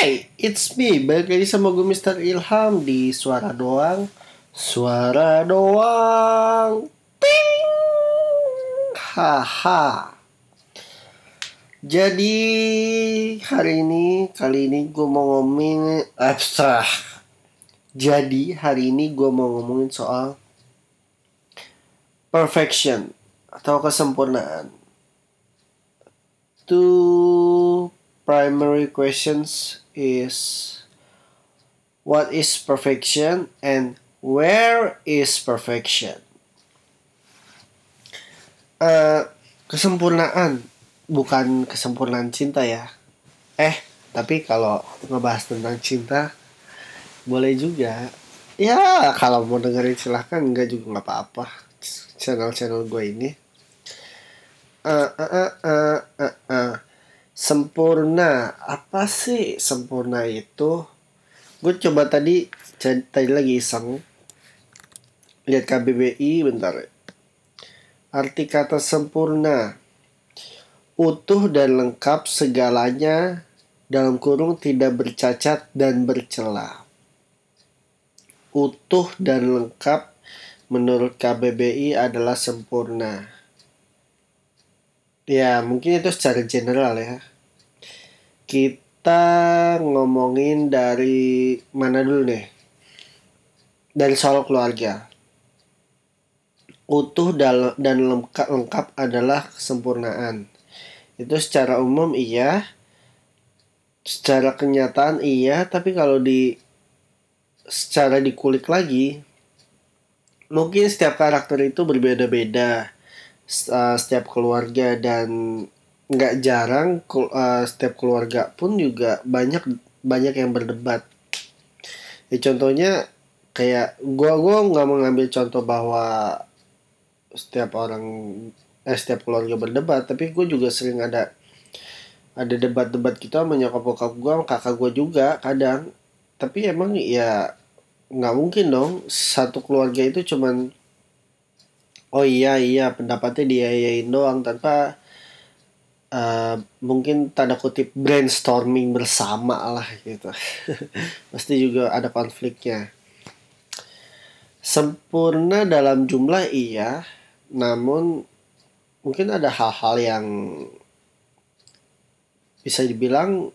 Hey, it's me. Balik lagi sama gue Mr. Ilham di Suara Doang. Suara Doang. Ting. Haha. Jadi hari ini, kali ini gue mau ngomongin abstrak. Jadi hari ini gue mau ngomongin soal perfection atau kesempurnaan. Two primary questions is what is perfection and where is perfection? Uh, kesempurnaan bukan kesempurnaan cinta ya. Eh, tapi kalau ngebahas tentang cinta boleh juga. Ya, kalau mau dengerin silahkan, enggak juga nggak apa-apa. Channel-channel gue ini. Uh, uh, uh, uh, uh, uh. Sempurna, apa sih sempurna itu? Gue coba tadi tadi lagi iseng lihat KBBI bentar. Arti kata sempurna utuh dan lengkap segalanya dalam kurung tidak bercacat dan bercela. Utuh dan lengkap menurut KBBI adalah sempurna. Ya, mungkin itu secara general ya. Kita ngomongin dari mana dulu nih? Dari soal keluarga. Utuh dan lengkap, lengkap adalah kesempurnaan itu secara umum iya secara kenyataan iya tapi kalau di secara dikulik lagi mungkin setiap karakter itu berbeda-beda uh, setiap keluarga dan nggak jarang uh, setiap keluarga pun juga banyak banyak yang berdebat. Ya contohnya kayak gua gua nggak mengambil contoh bahwa setiap orang eh setiap keluarga berdebat tapi gue juga sering ada ada debat-debat kita gitu menyokap bokap gue kakak gue juga kadang. Tapi emang ya nggak mungkin dong satu keluarga itu cuman oh iya iya pendapatnya dia yain doang tanpa uh, mungkin tanda kutip brainstorming bersama lah gitu pasti juga ada konfliknya sempurna dalam jumlah iya namun mungkin ada hal-hal yang bisa dibilang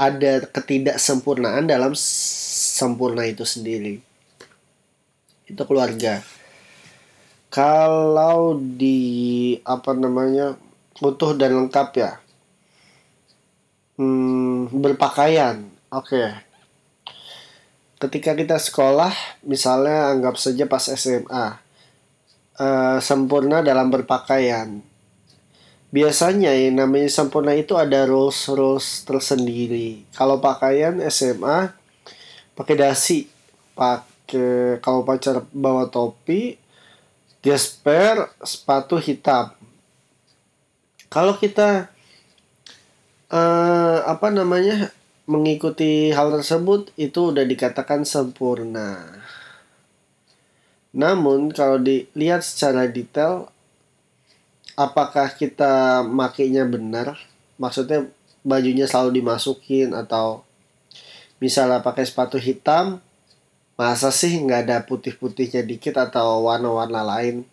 ada ketidaksempurnaan dalam sempurna itu sendiri. Itu keluarga. Kalau di apa namanya utuh dan lengkap ya. Hmm, berpakaian. Oke. Okay. Ketika kita sekolah, misalnya anggap saja pas SMA uh, sempurna dalam berpakaian. Biasanya yang namanya sempurna itu ada rules rules tersendiri. Kalau pakaian SMA pakai dasi, pakai kalau pacar bawa topi, gesper, sepatu hitam. Kalau kita uh, apa namanya mengikuti hal tersebut itu udah dikatakan sempurna. Namun kalau dilihat secara detail apakah kita makainya benar? Maksudnya bajunya selalu dimasukin atau misalnya pakai sepatu hitam masa sih nggak ada putih-putihnya dikit atau warna-warna lain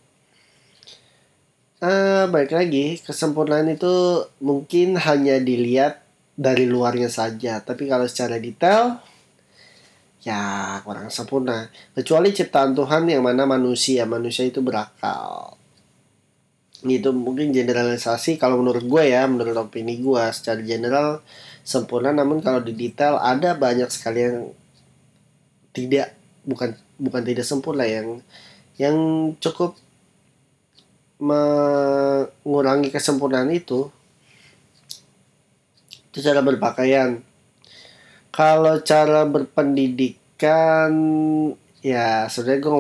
uh, baik lagi. Kesempurnaan itu mungkin hanya dilihat dari luarnya saja. Tapi kalau secara detail ya kurang sempurna. Kecuali ciptaan Tuhan yang mana manusia. Manusia itu berakal. Itu mungkin generalisasi kalau menurut gue ya menurut opini gue secara general sempurna. Namun kalau di detail ada banyak sekali yang tidak bukan bukan tidak sempurna. Yang yang cukup mengurangi kesempurnaan itu itu cara berpakaian. Kalau cara berpendidikan ya sebenarnya gue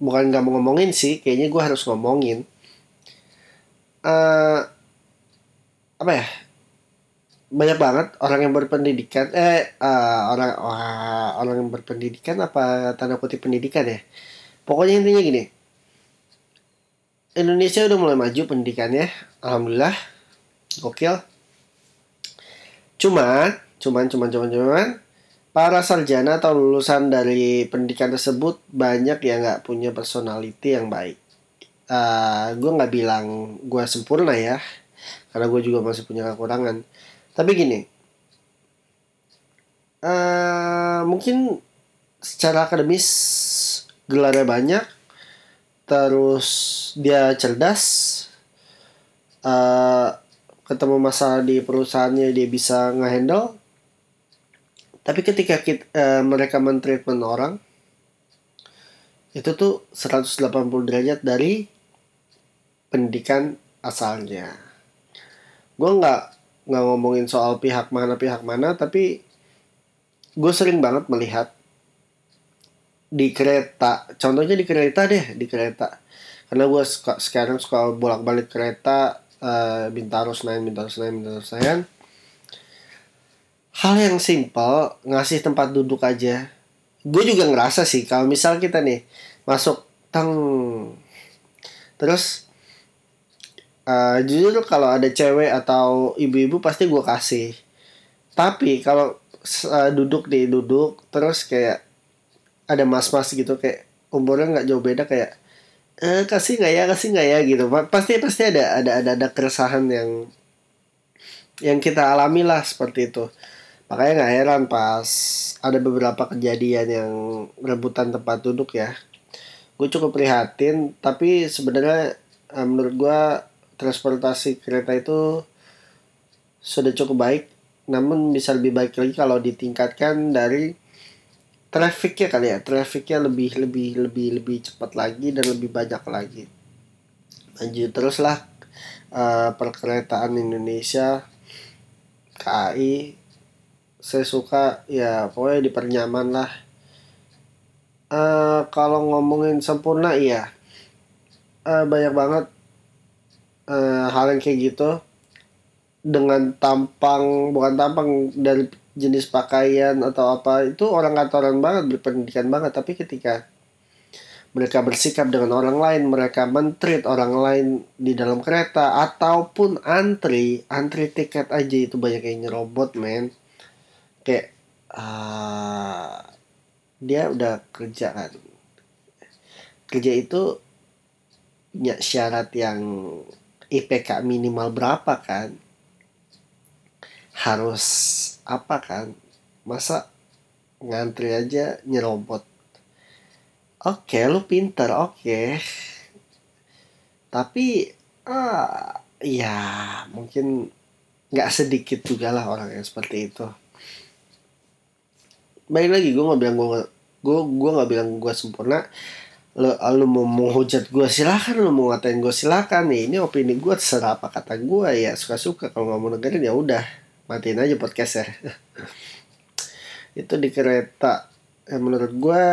bukan nggak mau ngomongin sih kayaknya gue harus ngomongin. Uh, apa ya? Banyak banget orang yang berpendidikan eh uh, orang uh, orang yang berpendidikan apa tanda kutip pendidikan ya? Pokoknya intinya gini Indonesia udah mulai maju pendidikannya alhamdulillah gokil cuma cuman cuman cuman cuman para sarjana atau lulusan dari pendidikan tersebut banyak yang nggak punya personality yang baik. Uh, ah, gue nggak bilang gue sempurna ya, karena gue juga masih punya kekurangan. Tapi gini, uh, mungkin secara akademis gelarnya banyak, terus dia cerdas, uh, ketemu masalah di perusahaannya dia bisa ngehandle tapi ketika kita, uh, mereka mentreatment orang itu tuh 180 derajat dari pendidikan asalnya. Gue nggak nggak ngomongin soal pihak mana pihak mana, tapi gue sering banget melihat di kereta. Contohnya di kereta deh, di kereta. Karena gue suka, sekarang suka bolak-balik kereta uh, Bintaro Senayan, Bintaro Senayan, Bintaro Senayan hal yang simpel ngasih tempat duduk aja gue juga ngerasa sih kalau misal kita nih masuk tang terus uh, jujur kalau ada cewek atau ibu-ibu pasti gue kasih tapi kalau uh, duduk nih duduk terus kayak ada mas-mas gitu kayak umurnya nggak jauh beda kayak eh, kasih nggak ya kasih nggak ya gitu pasti pasti ada ada ada ada keresahan yang yang kita alami lah seperti itu Makanya nggak heran pas ada beberapa kejadian yang rebutan tempat duduk ya. Gue cukup prihatin, tapi sebenarnya eh, menurut gue transportasi kereta itu sudah cukup baik. Namun bisa lebih baik lagi kalau ditingkatkan dari trafficnya kali ya. Trafficnya lebih lebih lebih lebih cepat lagi dan lebih banyak lagi. Lanjut teruslah uh, perkeretaan Indonesia KAI saya suka ya pokoknya dipernyaman lah uh, kalau ngomongin sempurna iya uh, banyak banget uh, hal yang kayak gitu dengan tampang bukan tampang dari jenis pakaian atau apa itu orang kantoran banget berpendidikan banget. Tapi ketika mereka bersikap dengan orang lain mereka mentreat orang lain di dalam kereta ataupun antri antri tiket aja itu banyak yang nyerobot men. Kayak uh, dia udah kerja kan. Kerja itu punya syarat yang IPK minimal berapa kan harus apa kan? Masa ngantri aja nyerobot. Oke okay, lu pinter oke. Okay. tapi ah ya mungkin nggak sedikit juga lah orang yang seperti itu. Baik lagi gue nggak bilang gue gue gue nggak bilang gue sempurna. Lo lo mau menghujat gue silakan. Lo mau ngatain gue silakan. Nih ini opini gue terserah apa kata gue ya suka suka kalau nggak mau dengerin ya udah matiin aja podcast ya. Itu di kereta. Ya menurut gue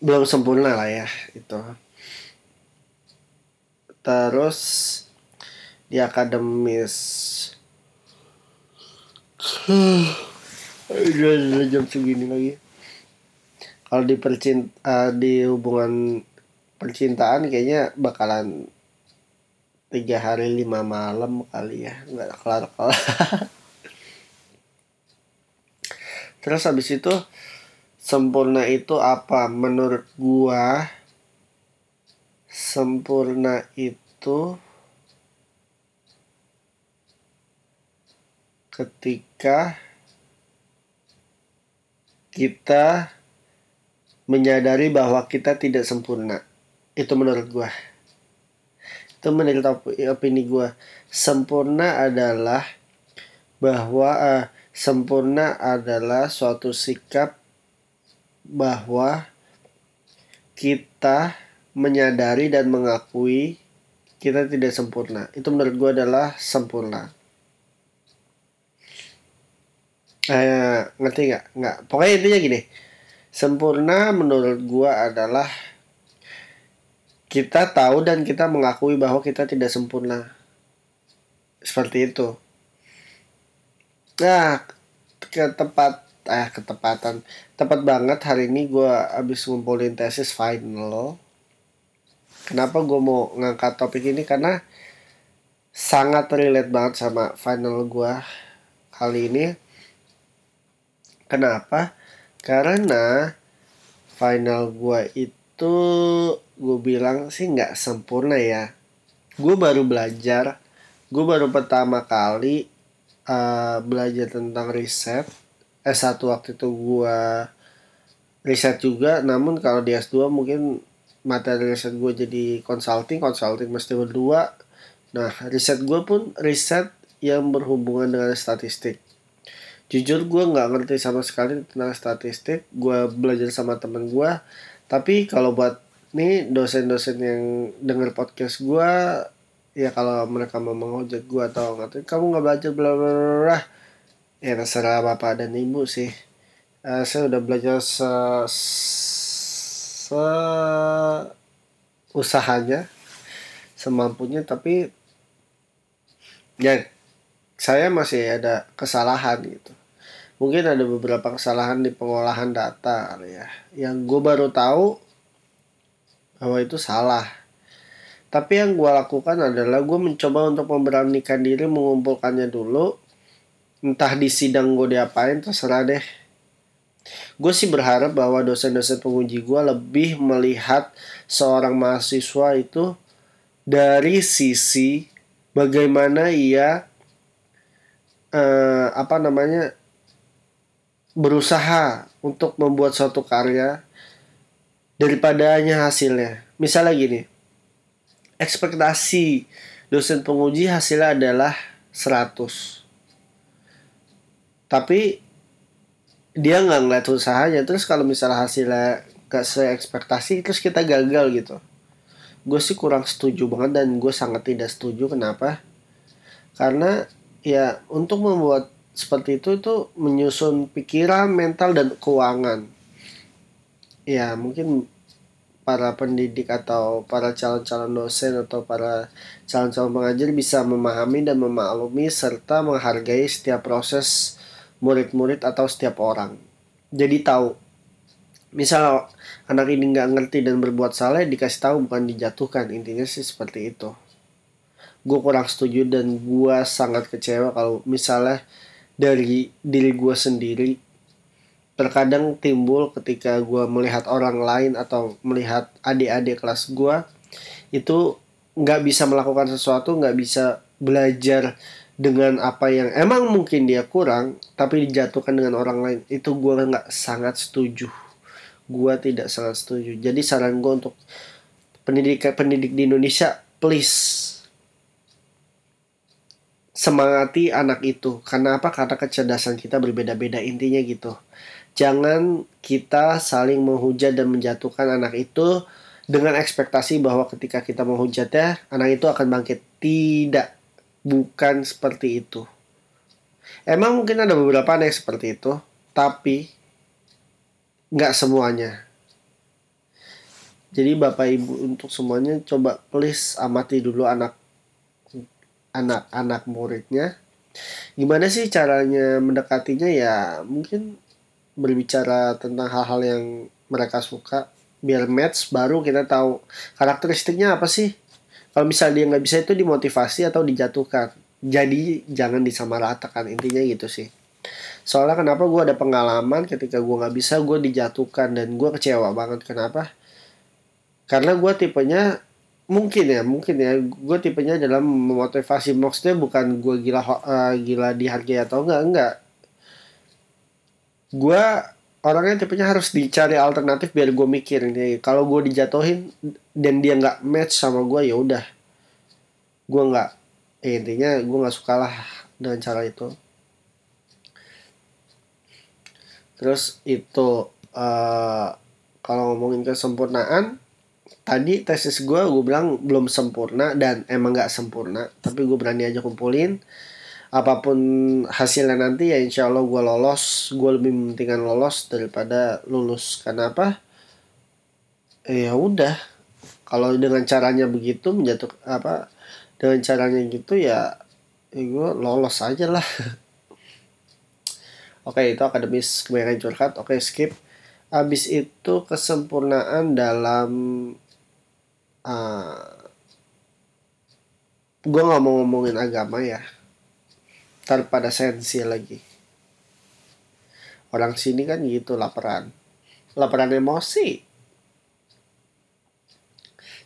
belum sempurna lah ya itu. Terus di akademis. Udah jam segini lagi. Kalau di percint uh, di hubungan percintaan kayaknya bakalan tiga hari lima malam kali ya nggak kelar kelar terus habis itu sempurna itu apa menurut gua sempurna itu ketika kita menyadari bahwa kita tidak sempurna. Itu menurut gue. Itu menurut opini gue. Sempurna adalah bahwa uh, sempurna adalah suatu sikap bahwa kita menyadari dan mengakui kita tidak sempurna. Itu menurut gue adalah sempurna eh, ngerti nggak nggak pokoknya intinya gini sempurna menurut gua adalah kita tahu dan kita mengakui bahwa kita tidak sempurna. Seperti itu. Nah ke tempat eh ketepatan. Tepat banget hari ini gua abis ngumpulin tesis final. Kenapa gue mau ngangkat topik ini? Karena sangat relate banget sama final gue kali ini. Kenapa? Karena final gue itu gue bilang sih nggak sempurna ya. Gue baru belajar gue baru pertama kali uh, belajar tentang riset. S1 waktu itu gue riset juga namun kalau di S2 mungkin materi riset gue jadi consulting consulting mesti berdua. Nah riset gue pun riset yang berhubungan dengan statistik. Jujur gue nggak ngerti sama sekali tentang statistik. Gue belajar sama temen gue tapi kalau buat nih dosen-dosen yang denger podcast gue ya kalau mereka mau menghujat gue atau ngerti kamu nggak belajar bla bla bla ya terserah bapak dan ibu sih. Uh, saya udah belajar se se usahanya semampunya tapi ya saya masih ada kesalahan gitu. Mungkin ada beberapa kesalahan di pengolahan data ya. Yang gue baru tahu bahwa itu salah. Tapi yang gue lakukan adalah gue mencoba untuk memberanikan diri mengumpulkannya dulu. Entah di sidang gue diapain terserah deh. Gue sih berharap bahwa dosen-dosen penguji gue lebih melihat seorang mahasiswa itu dari sisi bagaimana ia eh, apa namanya berusaha untuk membuat suatu karya daripada hanya hasilnya. Misalnya gini, ekspektasi dosen penguji hasilnya adalah 100. Tapi dia nggak ngeliat usahanya. Terus kalau misalnya hasilnya gak sesuai ekspektasi terus kita gagal gitu. Gue sih kurang setuju banget dan gue sangat tidak setuju. Kenapa? Karena ya untuk membuat seperti itu itu menyusun pikiran mental dan keuangan ya mungkin para pendidik atau para calon-calon dosen atau para calon-calon pengajar bisa memahami dan memaklumi serta menghargai setiap proses murid-murid atau setiap orang. Jadi tahu. Misal anak ini nggak ngerti dan berbuat salah dikasih tahu bukan dijatuhkan intinya sih seperti itu. Gue kurang setuju dan gue sangat kecewa kalau misalnya dari diri gue sendiri terkadang timbul ketika gue melihat orang lain atau melihat adik-adik kelas gue itu nggak bisa melakukan sesuatu nggak bisa belajar dengan apa yang emang mungkin dia kurang tapi dijatuhkan dengan orang lain. Itu gue nggak sangat setuju. Gue tidak sangat setuju. Jadi saran gue untuk pendidik pendidik di Indonesia please semangati anak itu. Karena apa? Karena kecerdasan kita berbeda-beda intinya gitu jangan kita saling menghujat dan menjatuhkan anak itu dengan ekspektasi bahwa ketika kita menghujatnya anak itu akan bangkit tidak bukan seperti itu. Emang mungkin ada beberapa yang seperti itu, tapi nggak semuanya. Jadi bapak ibu untuk semuanya coba please amati dulu anak anak anak muridnya. Gimana sih caranya mendekatinya ya mungkin berbicara tentang hal-hal yang mereka suka biar match baru kita tahu karakteristiknya apa sih. Kalau misalnya dia nggak bisa itu dimotivasi atau dijatuhkan. Jadi jangan disamaratakan. Intinya gitu sih. Soalnya kenapa gue ada pengalaman ketika gue nggak bisa gue dijatuhkan dan gue kecewa banget. Kenapa? Karena gue tipenya mungkin ya mungkin ya gue tipenya dalam memotivasi. Maksudnya bukan gue gila uh, gila dihargai atau enggak enggak gue orangnya tipenya harus dicari alternatif biar gue mikir ini kalau gue dijatuhin dan dia nggak match sama gue ya udah. Gue nggak eh, intinya gue nggak suka lah dengan cara itu. Terus itu uh, kalau ngomongin kesempurnaan tadi tesis gue gue bilang belum sempurna dan emang nggak sempurna tapi gue berani aja kumpulin apa pun hasilnya nanti ya insya Allah gue lolos. Gue lebih mementingkan lolos daripada lulus. Karena apa? Ya udah. Kalau dengan caranya begitu menjatuh apa dengan caranya gitu ya, ya gue lolos aja lah. Oke itu akademis kebanyakan curhat. Oke skip. Abis itu kesempurnaan dalam uh, gue nggak mau ngomongin agama ya tanpa ada sensi lagi. Orang sini kan gitu laparan. Laparan emosi.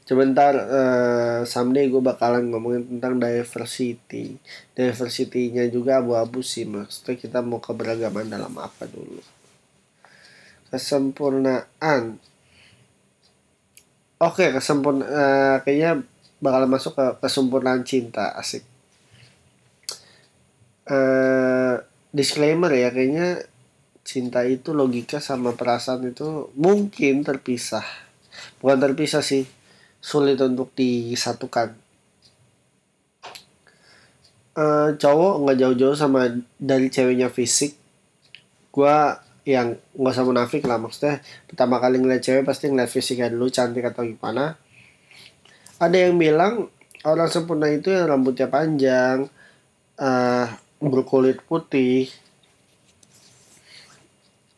Sebentar uh, someday gue bakalan ngomongin tentang diversity. Diversity-nya juga abu-abu sih maksudnya kita mau keberagaman dalam apa dulu? Kesempurnaan. Oke kesempurna uh, kayaknya bakal masuk ke kesempurnaan cinta asik uh, disclaimer ya kayaknya cinta itu logika sama perasaan itu mungkin terpisah. Bukan terpisah sih sulit untuk disatukan. Uh, cowok nggak jauh-jauh sama dari ceweknya fisik. Gue yang nggak usah munafik lah maksudnya pertama kali ngeliat cewek pasti ngeliat fisiknya dulu cantik atau gimana. Ada yang bilang orang sempurna itu yang rambutnya panjang uh, berkulit putih.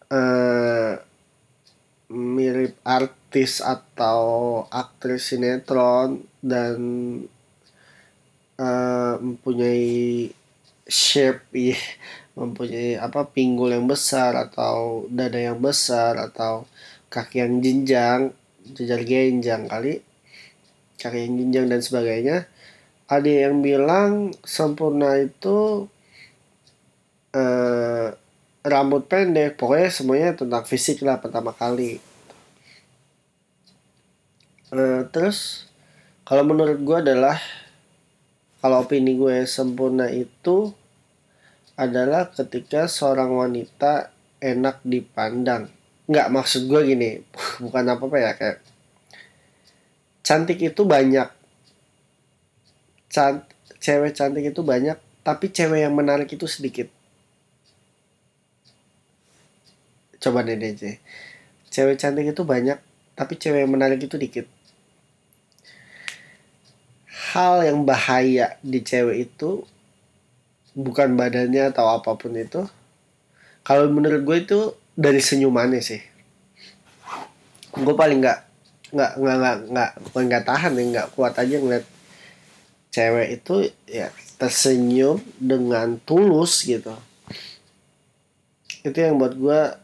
Uh, mirip artis atau aktris sinetron dan uh, mempunyai shape ya mempunyai apa pinggul yang besar atau dada yang besar atau kaki yang jenjang jejar genjang kali kaki yang jenjang dan sebagainya. Ada yang bilang sempurna itu uh, rambut pendek pokoknya semuanya tentang fisik lah pertama kali. Uh, terus kalau menurut gue adalah kalau opini gue sempurna itu adalah ketika seorang wanita enak dipandang. Nggak maksud gue gini bukan apa apa ya kayak cantik itu banyak. Cant cewek cantik itu banyak tapi cewek yang menarik itu sedikit coba deh DJ cewek cantik itu banyak tapi cewek yang menarik itu dikit. Hal yang bahaya di cewek itu bukan badannya atau apa pun itu kalau menurut gue itu dari senyumannya sih. Gue paling nggak nggak nggak nggak nggak nggak tahan nih nggak kuat aja ngeliat cewek itu ya tersenyum dengan tulus gitu. Itu yang buat gue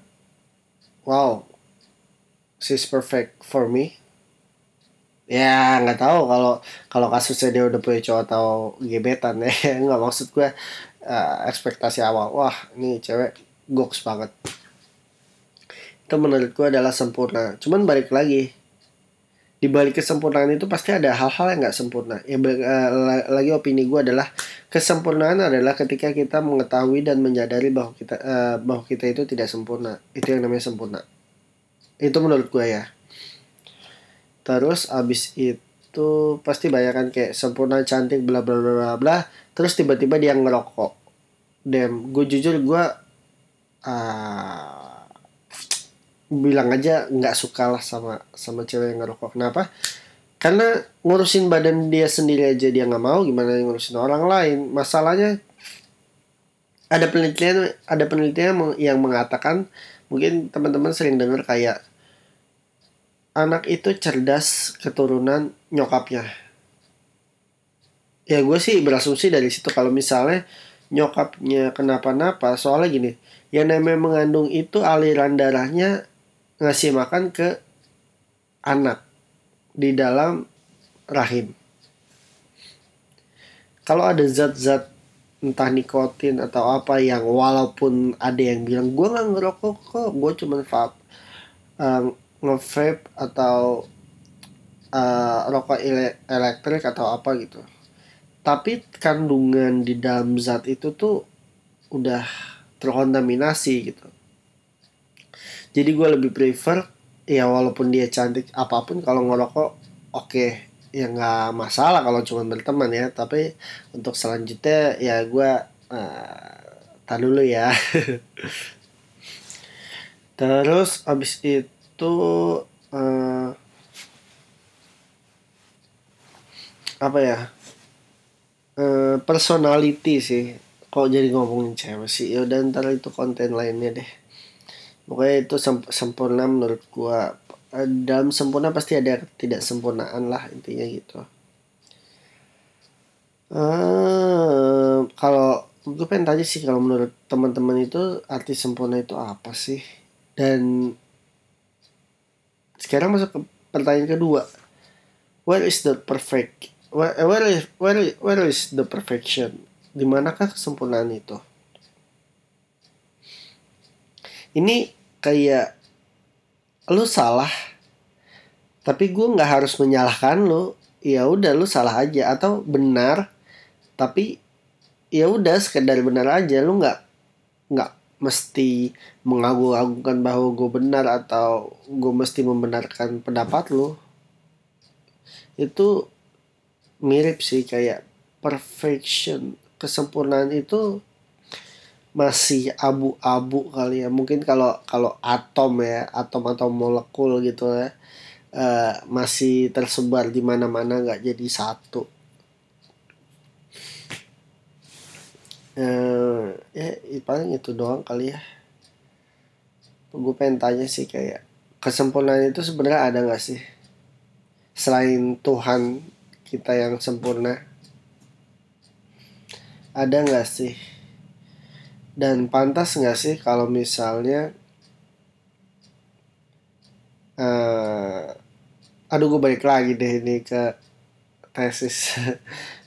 wow. She's perfect for me. Ya nggak tahu kalau kalau kasusnya dia udah punya cowok atau gebetan ya. Nggak maksud gue uh, ekspektasi awal. Wah ini cewek goks banget. Itu menurut gue adalah sempurna. Cuman balik lagi di balik kesempurnaan itu pasti ada hal-hal yang nggak sempurna. Ya uh, lagi opini gue adalah kesempurnaan adalah ketika kita mengetahui dan menyadari bahwa kita uh, bahwa kita itu tidak sempurna. Itu yang namanya sempurna. Itu menurut gue ya. Terus abis itu pasti banyak kan kayak sempurna cantik bla bla bla bla terus tiba-tiba dia ngerokok. Dem gue jujur gue uh, bilang aja nggak suka lah sama sama cewek yang ngerokok. Kenapa? Karena ngurusin badan dia sendiri aja dia nggak mau gimana ngurusin orang lain? Masalahnya ada penelitian ada penelitian yang mengatakan mungkin teman-teman sering dengar kayak anak itu cerdas keturunan nyokapnya. Ya gue sih berasumsi dari situ. Kalau misalnya nyokapnya kenapa-napa soalnya gini yang namanya mengandung itu aliran darahnya ngasih makan ke anak di dalam rahim. Kalau ada zat-zat entah nikotin atau apa yang walaupun ada yang bilang gue nggak ngerokok kok gue cuma vape uh, nge-vape atau uh, rokok ele elektrik atau apa gitu tapi kandungan di dalam zat itu tuh udah terkontaminasi gitu jadi gue lebih prefer ya walaupun dia cantik apa pun kalau ngerokok oke. Okay. ya nggak masalah kalau cuma berteman ya. Tapi untuk selanjutnya ya gue uh, tar dulu ya. Terus abis itu uh, apa ya? Uh, personality sih. Kok jadi ngomongin cewek sih? Ya udah ntar itu konten lainnya deh pokoknya itu sempurna menurut gua. Eh, dalam sempurna pasti ada tidak sempurnaan lah intinya gitu. Uh, kalau gue pengen tanya sih kalau menurut teman-teman itu arti sempurna itu apa sih? Dan sekarang masuk ke pertanyaan kedua. Where is the perfect where, where is where where is the perfection? Di manakah kesempurnaan itu? Ini kayak lu salah tapi gue nggak harus menyalahkan lu. Ya udah lu salah aja. Atau benar tapi ya udah sekedar benar aja. Lu nggak nggak mesti mengagung-agungkan bahwa gue benar atau gue mesti membenarkan pendapat lu. Itu mirip sih kayak perfection. Kesempurnaan itu masih abu-abu kali ya. Mungkin kalau kalau atom ya atom atau molekul gitu ya uh, masih tersebar di mana-mana nggak jadi satu. Uh, ya paling itu doang kali ya. Gue pengen tanya sih kayak kesempurnaan itu sebenarnya ada nggak sih? Selain Tuhan kita yang sempurna. Ada nggak sih dan pantas nggak sih kalau misalnya uh, aduh gue balik lagi deh ini ke tesis.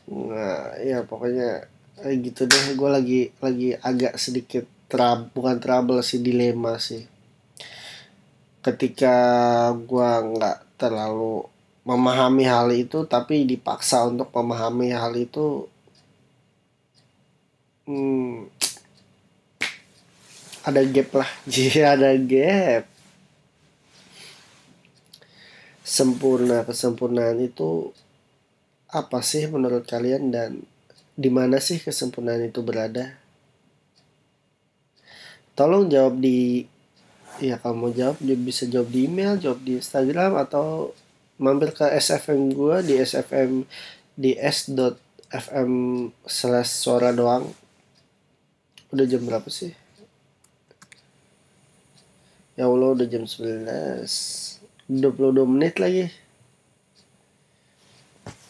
Nah, ya pokoknya eh, gitu deh. Gue lagi lagi agak sedikit trab bukan trouble sih dilema sih. Ketika gue nggak terlalu memahami hal itu tapi dipaksa untuk memahami hal itu hmm, ada gap lah. Jika ada gap. Sempurna kesempurnaan itu apa sih menurut kalian dan di mana sih kesempurnaan itu berada? Tolong jawab di ya kalau mau jawab bisa jawab di email jawab di Instagram atau mampir ke SFM gue di SFM di s.fm slash suara doang. Udah jam berapa sih Ya Allah udah jam 11 22 menit lagi.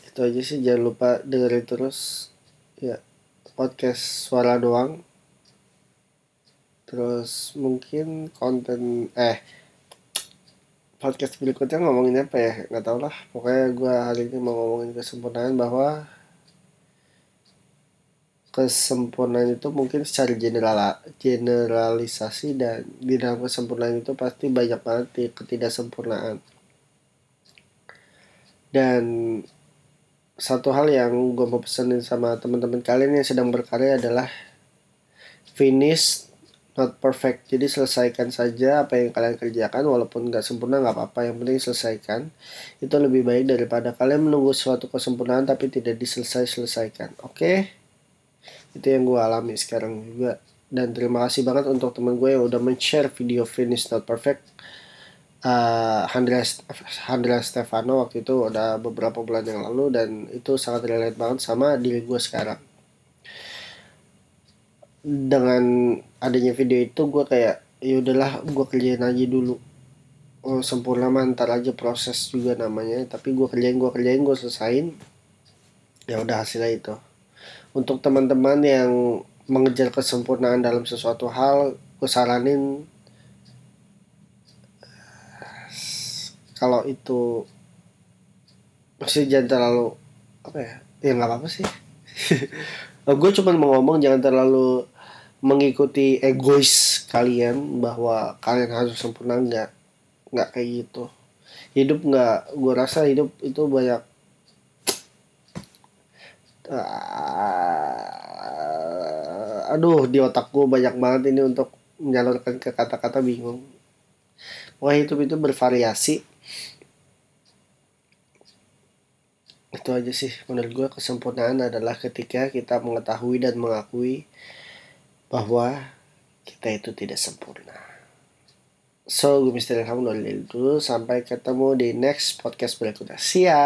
Itu aja sih jangan lupa dengerin terus. Ya podcast suara doang. Terus mungkin konten Eh podcast berikutnya ngomongin apa ya? Nggak tau lah. Pokoknya gue hari ini mau ngomongin kesempurnaan bahwa kesempurnaan itu mungkin secara general generalisasi dan di dalam kesempurnaan itu pasti banyak banget ketidaksempurnaan. Dan satu hal yang gue mau pesenin sama teman-teman kalian yang sedang berkarya adalah finish not perfect. Jadi selesaikan saja apa yang kalian kerjakan walaupun nggak sempurna nggak apa-apa yang penting selesaikan. Itu lebih baik daripada kalian menunggu suatu kesempurnaan tapi tidak diselesai selesaikan oke? okay? Itu yang gue alami sekarang juga. Dan terima kasih banget untuk teman gue yang udah men-share video finish not perfect. Uh, Andreas Stefano waktu itu udah beberapa bulan yang lalu dan itu sangat relate banget sama diri gue sekarang. Dengan adanya video itu gue kayak ya udahlah gue kerjain aja dulu. Oh, sempurna mantar aja proses juga namanya. Tapi gue kerjain gue kerjain gue selesain. Ya udah hasilnya itu untuk teman-teman yang mengejar kesempurnaan dalam sesuatu hal gue saranin kalau itu masih jangan terlalu apa ya ya nggak apa-apa sih. Gue cuma mau ngomong jangan terlalu mengikuti egois kalian bahwa kalian harus sempurna nggak nggak kayak gitu. Hidup nggak gue rasa hidup itu banyak uh, aduh di otakku banyak banget ini untuk menyalurkan ke kata-kata bingung. Wah itu itu bervariasi. Itu aja sih menurut gue kesempurnaan adalah ketika kita mengetahui dan mengakui bahwa kita itu tidak sempurna. So gue misteri kamu dulu. Sampai ketemu di next podcast berikutnya. Ya